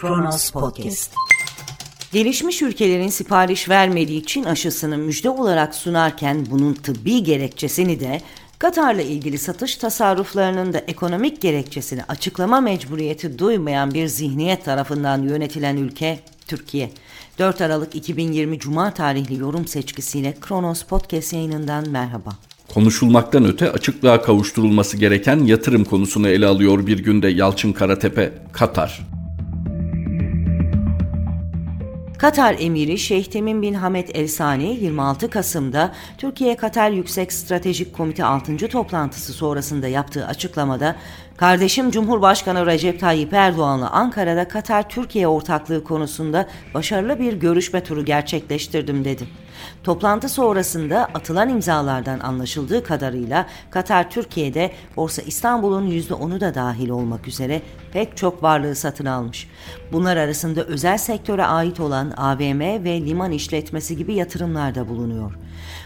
Kronos Podcast. Gelişmiş ülkelerin sipariş vermediği için aşısını müjde olarak sunarken bunun tıbbi gerekçesini de Katar'la ilgili satış tasarruflarının da ekonomik gerekçesini açıklama mecburiyeti duymayan bir zihniyet tarafından yönetilen ülke Türkiye. 4 Aralık 2020 Cuma tarihli yorum seçkisiyle Kronos Podcast yayınından merhaba. Konuşulmaktan öte açıklığa kavuşturulması gereken yatırım konusunu ele alıyor bir günde Yalçın Karatepe, Katar. Katar Emiri Şeyh Temim bin Hamed El Sani 26 Kasım'da Türkiye-Katar Yüksek Stratejik Komite 6. toplantısı sonrasında yaptığı açıklamada Kardeşim Cumhurbaşkanı Recep Tayyip Erdoğan'la Ankara'da Katar-Türkiye ortaklığı konusunda başarılı bir görüşme turu gerçekleştirdim dedi. Toplantı sonrasında atılan imzalardan anlaşıldığı kadarıyla Katar Türkiye'de Borsa İstanbul'un %10'u da dahil olmak üzere pek çok varlığı satın almış. Bunlar arasında özel sektöre ait olan AVM ve liman işletmesi gibi yatırımlarda bulunuyor.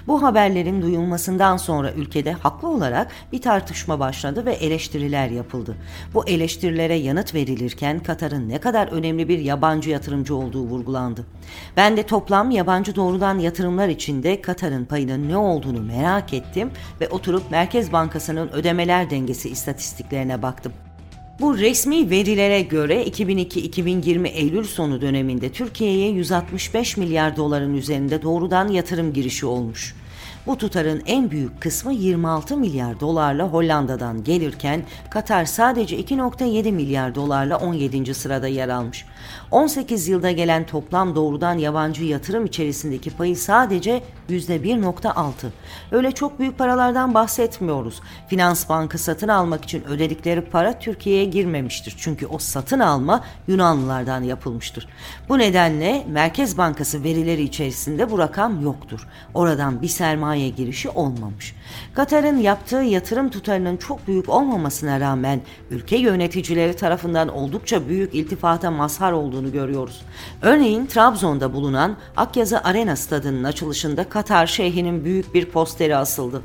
Bu haberlerin duyulmasından sonra ülkede haklı olarak bir tartışma başladı ve eleştiriler yapıldı. Bu eleştirilere yanıt verilirken Katar'ın ne kadar önemli bir yabancı yatırımcı olduğu vurgulandı. Ben de toplam yabancı doğrudan yatırımlar içinde Katar'ın payının ne olduğunu merak ettim ve oturup Merkez Bankası'nın ödemeler dengesi istatistiklerine baktım. Bu resmi verilere göre 2002-2020 Eylül sonu döneminde Türkiye'ye 165 milyar doların üzerinde doğrudan yatırım girişi olmuş. Bu tutarın en büyük kısmı 26 milyar dolarla Hollanda'dan gelirken Katar sadece 2.7 milyar dolarla 17. sırada yer almış. 18 yılda gelen toplam doğrudan yabancı yatırım içerisindeki payı sadece %1.6. Öyle çok büyük paralardan bahsetmiyoruz. Finans Bankı satın almak için ödedikleri para Türkiye'ye girmemiştir. Çünkü o satın alma Yunanlılardan yapılmıştır. Bu nedenle Merkez Bankası verileri içerisinde bu rakam yoktur. Oradan bir sermaye girişi olmamış. Katar'ın yaptığı yatırım tutarının çok büyük olmamasına rağmen ülke yöneticileri tarafından oldukça büyük iltifata mazhar olduğunu görüyoruz. Örneğin Trabzon'da bulunan Akyazı Arena stadının açılışında Katar şeyhinin büyük bir posteri asıldı.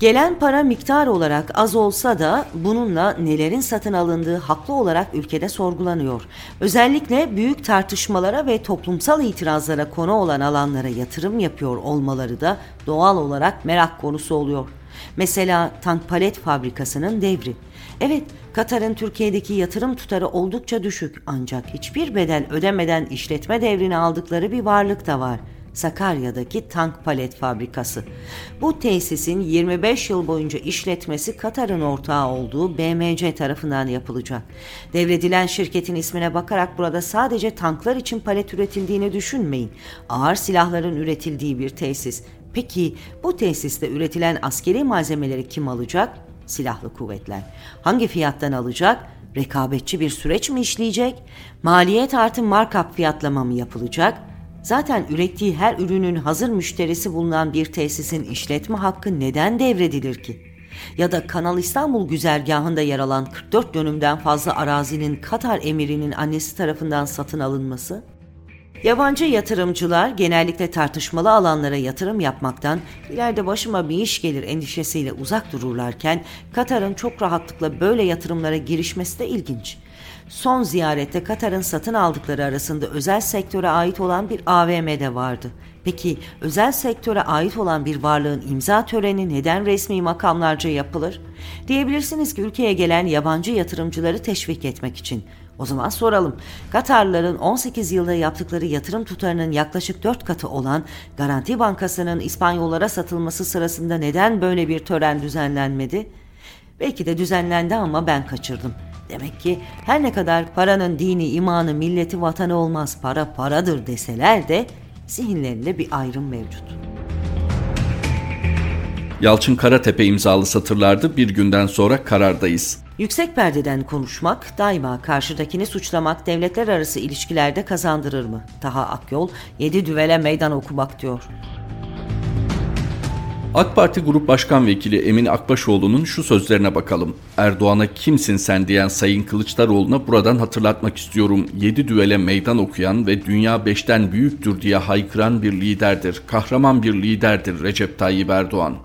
Gelen para miktar olarak az olsa da bununla nelerin satın alındığı haklı olarak ülkede sorgulanıyor. Özellikle büyük tartışmalara ve toplumsal itirazlara konu olan alanlara yatırım yapıyor olmaları da doğal olarak merak konusu oluyor. Mesela tank palet fabrikasının devri. Evet, Katar'ın Türkiye'deki yatırım tutarı oldukça düşük ancak hiçbir bedel ödemeden işletme devrini aldıkları bir varlık da var. Sakarya'daki tank palet fabrikası. Bu tesisin 25 yıl boyunca işletmesi Katar'ın ortağı olduğu BMC tarafından yapılacak. Devredilen şirketin ismine bakarak burada sadece tanklar için palet üretildiğini düşünmeyin. Ağır silahların üretildiği bir tesis. Peki bu tesiste üretilen askeri malzemeleri kim alacak? Silahlı kuvvetler. Hangi fiyattan alacak? Rekabetçi bir süreç mi işleyecek? Maliyet artı markup fiyatlama mı yapılacak? Zaten ürettiği her ürünün hazır müşterisi bulunan bir tesisin işletme hakkı neden devredilir ki? Ya da Kanal İstanbul güzergahında yer alan 44 dönümden fazla arazinin Katar emirinin annesi tarafından satın alınması? Yabancı yatırımcılar genellikle tartışmalı alanlara yatırım yapmaktan ileride başıma bir iş gelir endişesiyle uzak dururlarken Katar'ın çok rahatlıkla böyle yatırımlara girişmesi de ilginç. Son ziyarette Katar'ın satın aldıkları arasında özel sektöre ait olan bir AVM de vardı. Peki özel sektöre ait olan bir varlığın imza töreni neden resmi makamlarca yapılır? Diyebilirsiniz ki ülkeye gelen yabancı yatırımcıları teşvik etmek için. O zaman soralım. Katarlıların 18 yılda yaptıkları yatırım tutarının yaklaşık 4 katı olan Garanti Bankası'nın İspanyollara satılması sırasında neden böyle bir tören düzenlenmedi? Belki de düzenlendi ama ben kaçırdım. Demek ki her ne kadar paranın dini, imanı, milleti, vatanı olmaz, para paradır deseler de zihinlerinde bir ayrım mevcut. Yalçın Karatepe imzalı satırlardı bir günden sonra karardayız. Yüksek perdeden konuşmak, daima karşıdakini suçlamak devletler arası ilişkilerde kazandırır mı? Taha Akyol, yedi düvele meydan okumak diyor. AK Parti Grup Başkan Vekili Emin Akbaşoğlu'nun şu sözlerine bakalım. Erdoğan'a kimsin sen diyen Sayın Kılıçdaroğlu'na buradan hatırlatmak istiyorum. Yedi düvele meydan okuyan ve dünya beşten büyüktür diye haykıran bir liderdir. Kahraman bir liderdir Recep Tayyip Erdoğan.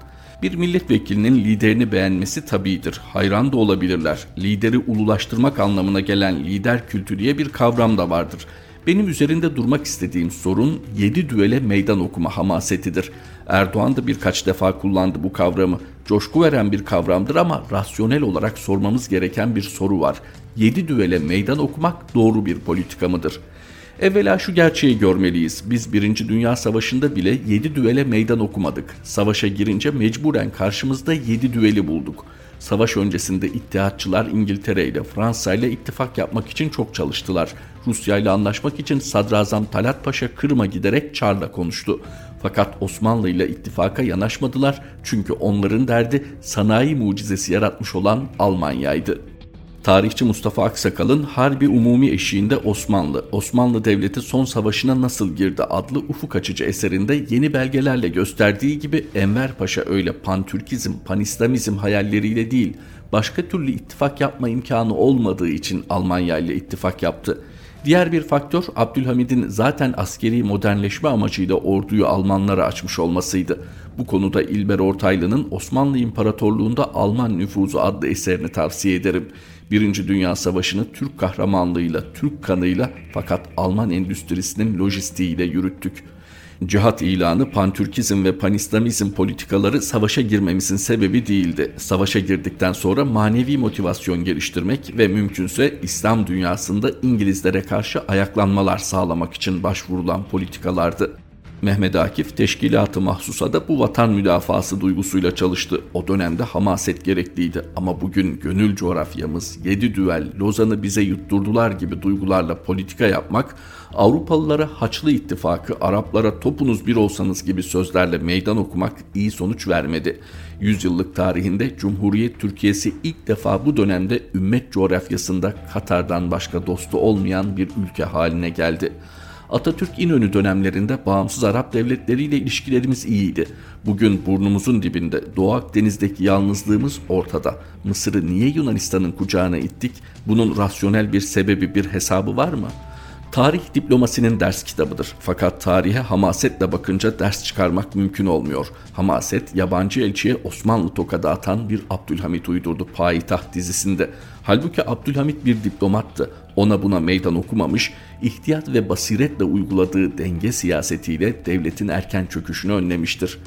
Bir milletvekilinin liderini beğenmesi tabidir. Hayran da olabilirler. Lideri ululaştırmak anlamına gelen lider kültü diye bir kavram da vardır. Benim üzerinde durmak istediğim sorun 7 düele meydan okuma hamasetidir. Erdoğan da birkaç defa kullandı bu kavramı. Coşku veren bir kavramdır ama rasyonel olarak sormamız gereken bir soru var. 7 düele meydan okumak doğru bir politika mıdır?'' Evvela şu gerçeği görmeliyiz. Biz Birinci Dünya Savaşı'nda bile 7 düele meydan okumadık. Savaşa girince mecburen karşımızda 7 düeli bulduk. Savaş öncesinde İttihatçılar İngiltere ile Fransa ile ittifak yapmak için çok çalıştılar. Rusya ile anlaşmak için Sadrazam Talat Paşa Kırım'a giderek Çar'la konuştu. Fakat Osmanlı ile ittifaka yanaşmadılar çünkü onların derdi sanayi mucizesi yaratmış olan Almanya'ydı. Tarihçi Mustafa Aksakal'ın Harbi Umumi Eşiğinde Osmanlı, Osmanlı Devleti Son Savaşına Nasıl Girdi adlı ufuk açıcı eserinde yeni belgelerle gösterdiği gibi Enver Paşa öyle pantürkizm, panislamizm hayalleriyle değil, başka türlü ittifak yapma imkanı olmadığı için Almanya ile ittifak yaptı. Diğer bir faktör Abdülhamid'in zaten askeri modernleşme amacıyla orduyu Almanlara açmış olmasıydı. Bu konuda İlber Ortaylı'nın Osmanlı İmparatorluğu'nda Alman nüfuzu adlı eserini tavsiye ederim. Birinci Dünya Savaşı'nı Türk kahramanlığıyla, Türk kanıyla fakat Alman endüstrisinin lojistiğiyle yürüttük. Cihat ilanı, pantürkizm ve panislamizm politikaları savaşa girmemizin sebebi değildi. Savaşa girdikten sonra manevi motivasyon geliştirmek ve mümkünse İslam dünyasında İngilizlere karşı ayaklanmalar sağlamak için başvurulan politikalardı. Mehmet Akif teşkilatı mahsusa da bu vatan müdafası duygusuyla çalıştı. O dönemde hamaset gerekliydi ama bugün gönül coğrafyamız, yedi düvel, Lozan'ı bize yutturdular gibi duygularla politika yapmak, Avrupalılara Haçlı ittifakı, Araplara topunuz bir olsanız gibi sözlerle meydan okumak iyi sonuç vermedi. Yüzyıllık tarihinde Cumhuriyet Türkiye'si ilk defa bu dönemde ümmet coğrafyasında Katar'dan başka dostu olmayan bir ülke haline geldi.'' Atatürk İnönü dönemlerinde bağımsız Arap devletleriyle ilişkilerimiz iyiydi. Bugün burnumuzun dibinde Doğu Akdeniz'deki yalnızlığımız ortada. Mısır'ı niye Yunanistan'ın kucağına ittik? Bunun rasyonel bir sebebi, bir hesabı var mı?'' Tarih diplomasinin ders kitabıdır. Fakat tarihe hamasetle bakınca ders çıkarmak mümkün olmuyor. Hamaset yabancı elçiye Osmanlı tokadı atan bir Abdülhamit uydurdu Payitaht dizisinde. Halbuki Abdülhamit bir diplomattı. Ona buna meydan okumamış, ihtiyat ve basiretle uyguladığı denge siyasetiyle devletin erken çöküşünü önlemiştir.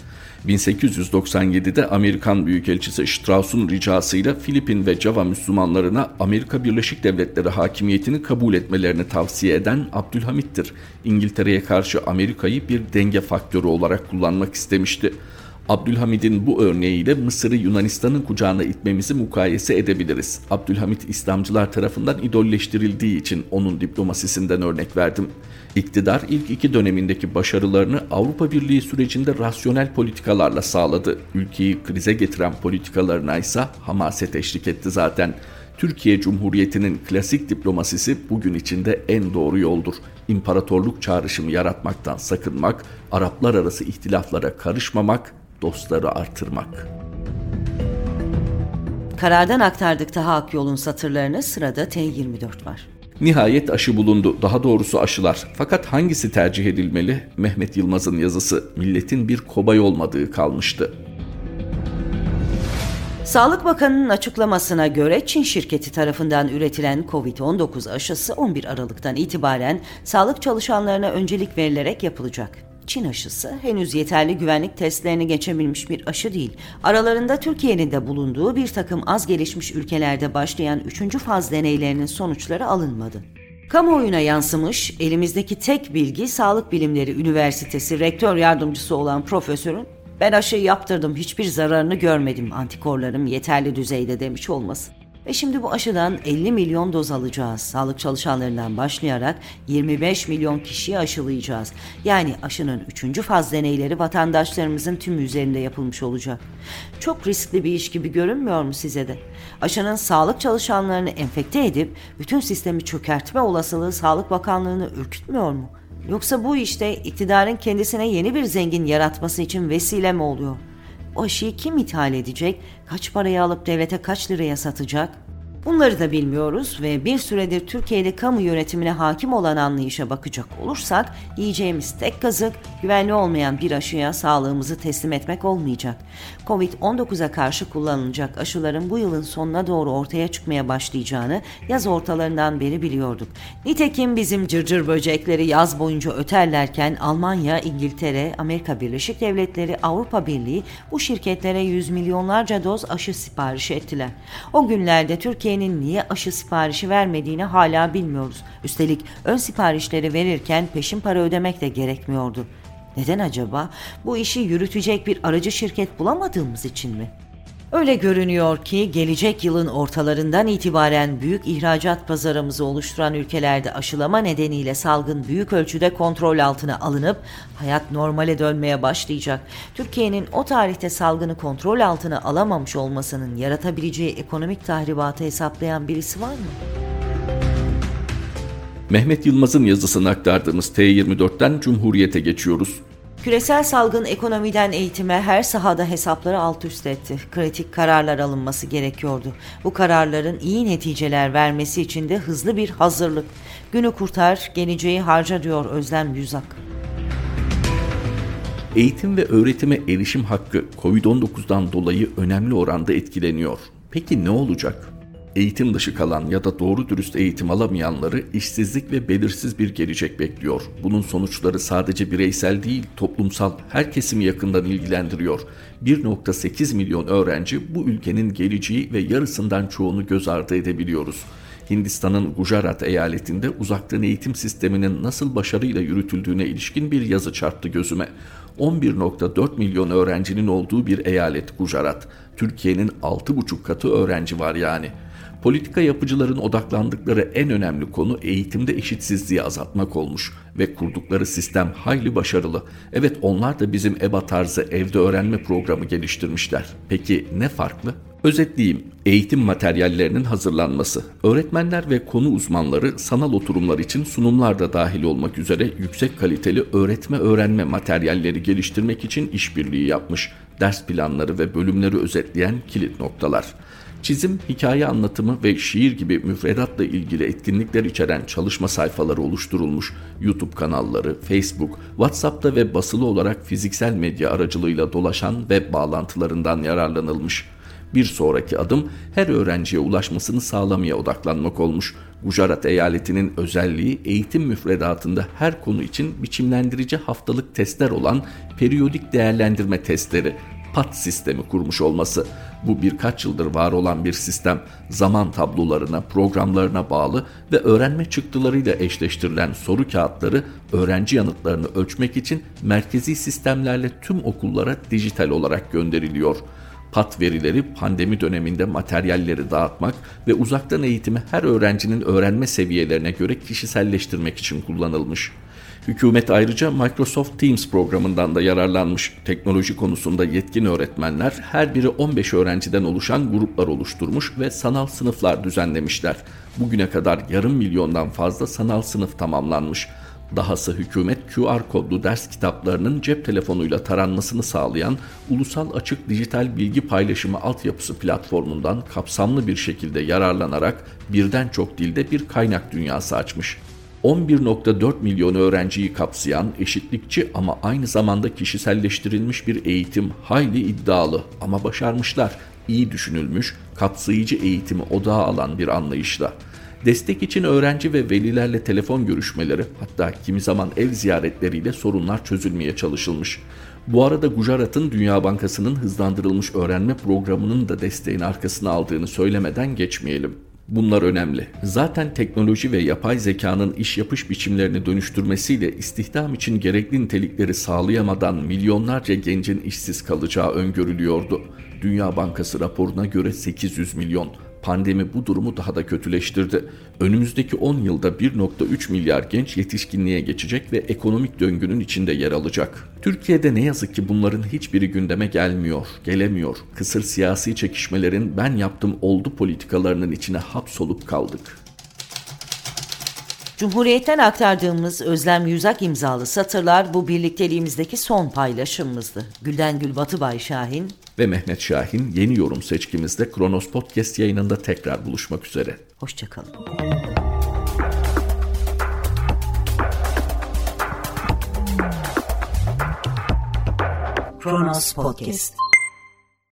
1897'de Amerikan Büyükelçisi Strauss'un ricasıyla Filipin ve Java Müslümanlarına Amerika Birleşik Devletleri hakimiyetini kabul etmelerini tavsiye eden Abdülhamit'tir. İngiltere'ye karşı Amerika'yı bir denge faktörü olarak kullanmak istemişti. Abdülhamid'in bu örneğiyle Mısır'ı Yunanistan'ın kucağına itmemizi mukayese edebiliriz. Abdülhamid İslamcılar tarafından idolleştirildiği için onun diplomasisinden örnek verdim. İktidar ilk iki dönemindeki başarılarını Avrupa Birliği sürecinde rasyonel politikalarla sağladı. Ülkeyi krize getiren politikalarına ise hamaset eşlik etti zaten. Türkiye Cumhuriyeti'nin klasik diplomasisi bugün içinde en doğru yoldur. İmparatorluk çağrışımı yaratmaktan sakınmak, Araplar arası ihtilaflara karışmamak, dostları artırmak. Karardan aktardık Taha Akyol'un satırlarını sırada T24 var. Nihayet aşı bulundu. Daha doğrusu aşılar. Fakat hangisi tercih edilmeli? Mehmet Yılmaz'ın yazısı. Milletin bir kobay olmadığı kalmıştı. Sağlık Bakanı'nın açıklamasına göre Çin şirketi tarafından üretilen COVID-19 aşısı 11 Aralık'tan itibaren sağlık çalışanlarına öncelik verilerek yapılacak. Çin aşısı henüz yeterli güvenlik testlerini geçebilmiş bir aşı değil. Aralarında Türkiye'nin de bulunduğu bir takım az gelişmiş ülkelerde başlayan 3. faz deneylerinin sonuçları alınmadı. Kamuoyuna yansımış elimizdeki tek bilgi Sağlık Bilimleri Üniversitesi rektör yardımcısı olan profesörün ben aşı yaptırdım hiçbir zararını görmedim antikorlarım yeterli düzeyde demiş olması. Ve şimdi bu aşıdan 50 milyon doz alacağız. Sağlık çalışanlarından başlayarak 25 milyon kişiyi aşılayacağız. Yani aşının 3. faz deneyleri vatandaşlarımızın tüm üzerinde yapılmış olacak. Çok riskli bir iş gibi görünmüyor mu size de? Aşının sağlık çalışanlarını enfekte edip bütün sistemi çökertme olasılığı Sağlık Bakanlığı'nı ürkütmüyor mu? Yoksa bu işte iktidarın kendisine yeni bir zengin yaratması için vesile mi oluyor? O aşıyı kim ithal edecek? Kaç paraya alıp devlete kaç liraya satacak? Bunları da bilmiyoruz ve bir süredir Türkiye'de kamu yönetimine hakim olan anlayışa bakacak olursak yiyeceğimiz tek kazık güvenli olmayan bir aşıya sağlığımızı teslim etmek olmayacak. Covid-19'a karşı kullanılacak aşıların bu yılın sonuna doğru ortaya çıkmaya başlayacağını yaz ortalarından beri biliyorduk. Nitekim bizim cırcır böcekleri yaz boyunca öterlerken Almanya, İngiltere, Amerika Birleşik Devletleri, Avrupa Birliği bu şirketlere yüz milyonlarca doz aşı sipariş ettiler. O günlerde Türkiye'nin niye aşı siparişi vermediğini hala bilmiyoruz. Üstelik ön siparişleri verirken peşin para ödemek de gerekmiyordu. Neden acaba? Bu işi yürütecek bir aracı şirket bulamadığımız için mi? Öyle görünüyor ki gelecek yılın ortalarından itibaren büyük ihracat pazarımızı oluşturan ülkelerde aşılama nedeniyle salgın büyük ölçüde kontrol altına alınıp hayat normale dönmeye başlayacak. Türkiye'nin o tarihte salgını kontrol altına alamamış olmasının yaratabileceği ekonomik tahribatı hesaplayan birisi var mı? Mehmet Yılmaz'ın yazısını aktardığımız T24'ten Cumhuriyet'e geçiyoruz. Küresel salgın ekonomiden eğitime her sahada hesapları alt üst etti. Kritik kararlar alınması gerekiyordu. Bu kararların iyi neticeler vermesi için de hızlı bir hazırlık. Günü kurtar, geleceği harca diyor Özlem Yüzak. Eğitim ve öğretime erişim hakkı COVID-19'dan dolayı önemli oranda etkileniyor. Peki ne olacak? Eğitim dışı kalan ya da doğru dürüst eğitim alamayanları işsizlik ve belirsiz bir gelecek bekliyor. Bunun sonuçları sadece bireysel değil, toplumsal her kesimi yakından ilgilendiriyor. 1.8 milyon öğrenci bu ülkenin geleceği ve yarısından çoğunu göz ardı edebiliyoruz. Hindistan'ın Gujarat eyaletinde uzaktan eğitim sisteminin nasıl başarıyla yürütüldüğüne ilişkin bir yazı çarptı gözüme. 11.4 milyon öğrencinin olduğu bir eyalet Gujarat. Türkiye'nin 6,5 katı öğrenci var yani. Politika yapıcıların odaklandıkları en önemli konu eğitimde eşitsizliği azaltmak olmuş ve kurdukları sistem hayli başarılı. Evet onlar da bizim EBA tarzı evde öğrenme programı geliştirmişler. Peki ne farklı? Özetleyeyim, eğitim materyallerinin hazırlanması. Öğretmenler ve konu uzmanları sanal oturumlar için sunumlar da dahil olmak üzere yüksek kaliteli öğretme öğrenme materyalleri geliştirmek için işbirliği yapmış. Ders planları ve bölümleri özetleyen kilit noktalar. Çizim, hikaye anlatımı ve şiir gibi müfredatla ilgili etkinlikler içeren çalışma sayfaları oluşturulmuş. YouTube kanalları, Facebook, WhatsApp'ta ve basılı olarak fiziksel medya aracılığıyla dolaşan web bağlantılarından yararlanılmış. Bir sonraki adım her öğrenciye ulaşmasını sağlamaya odaklanmak olmuş. Gujarat eyaletinin özelliği eğitim müfredatında her konu için biçimlendirici haftalık testler olan periyodik değerlendirme testleri PAT sistemi kurmuş olması. Bu birkaç yıldır var olan bir sistem zaman tablolarına, programlarına bağlı ve öğrenme çıktılarıyla eşleştirilen soru kağıtları öğrenci yanıtlarını ölçmek için merkezi sistemlerle tüm okullara dijital olarak gönderiliyor. PAT verileri pandemi döneminde materyalleri dağıtmak ve uzaktan eğitimi her öğrencinin öğrenme seviyelerine göre kişiselleştirmek için kullanılmış. Hükümet ayrıca Microsoft Teams programından da yararlanmış. Teknoloji konusunda yetkin öğretmenler her biri 15 öğrenciden oluşan gruplar oluşturmuş ve sanal sınıflar düzenlemişler. Bugüne kadar yarım milyondan fazla sanal sınıf tamamlanmış. Dahası hükümet QR kodlu ders kitaplarının cep telefonuyla taranmasını sağlayan Ulusal Açık Dijital Bilgi Paylaşımı Altyapısı platformundan kapsamlı bir şekilde yararlanarak birden çok dilde bir kaynak dünyası açmış. 11.4 milyon öğrenciyi kapsayan eşitlikçi ama aynı zamanda kişiselleştirilmiş bir eğitim hayli iddialı ama başarmışlar. İyi düşünülmüş, kapsayıcı eğitimi odağa alan bir anlayışla. Destek için öğrenci ve velilerle telefon görüşmeleri hatta kimi zaman ev ziyaretleriyle sorunlar çözülmeye çalışılmış. Bu arada Gujarat'ın Dünya Bankası'nın hızlandırılmış öğrenme programının da desteğin arkasına aldığını söylemeden geçmeyelim. Bunlar önemli. Zaten teknoloji ve yapay zekanın iş yapış biçimlerini dönüştürmesiyle istihdam için gerekli nitelikleri sağlayamadan milyonlarca gencin işsiz kalacağı öngörülüyordu. Dünya Bankası raporuna göre 800 milyon. Pandemi bu durumu daha da kötüleştirdi. Önümüzdeki 10 yılda 1.3 milyar genç yetişkinliğe geçecek ve ekonomik döngünün içinde yer alacak. Türkiye'de ne yazık ki bunların hiçbiri gündeme gelmiyor, gelemiyor. Kısır siyasi çekişmelerin ben yaptım oldu politikalarının içine hapsolup kaldık. Cumhuriyet'ten aktardığımız Özlem Yüzak imzalı satırlar bu birlikteliğimizdeki son paylaşımımızdı. Gülden Gül Batıbay Şahin, ve Mehmet Şahin yeni yorum seçkimizde Kronos Podcast yayınında tekrar buluşmak üzere. Hoşçakalın. Kronos Podcast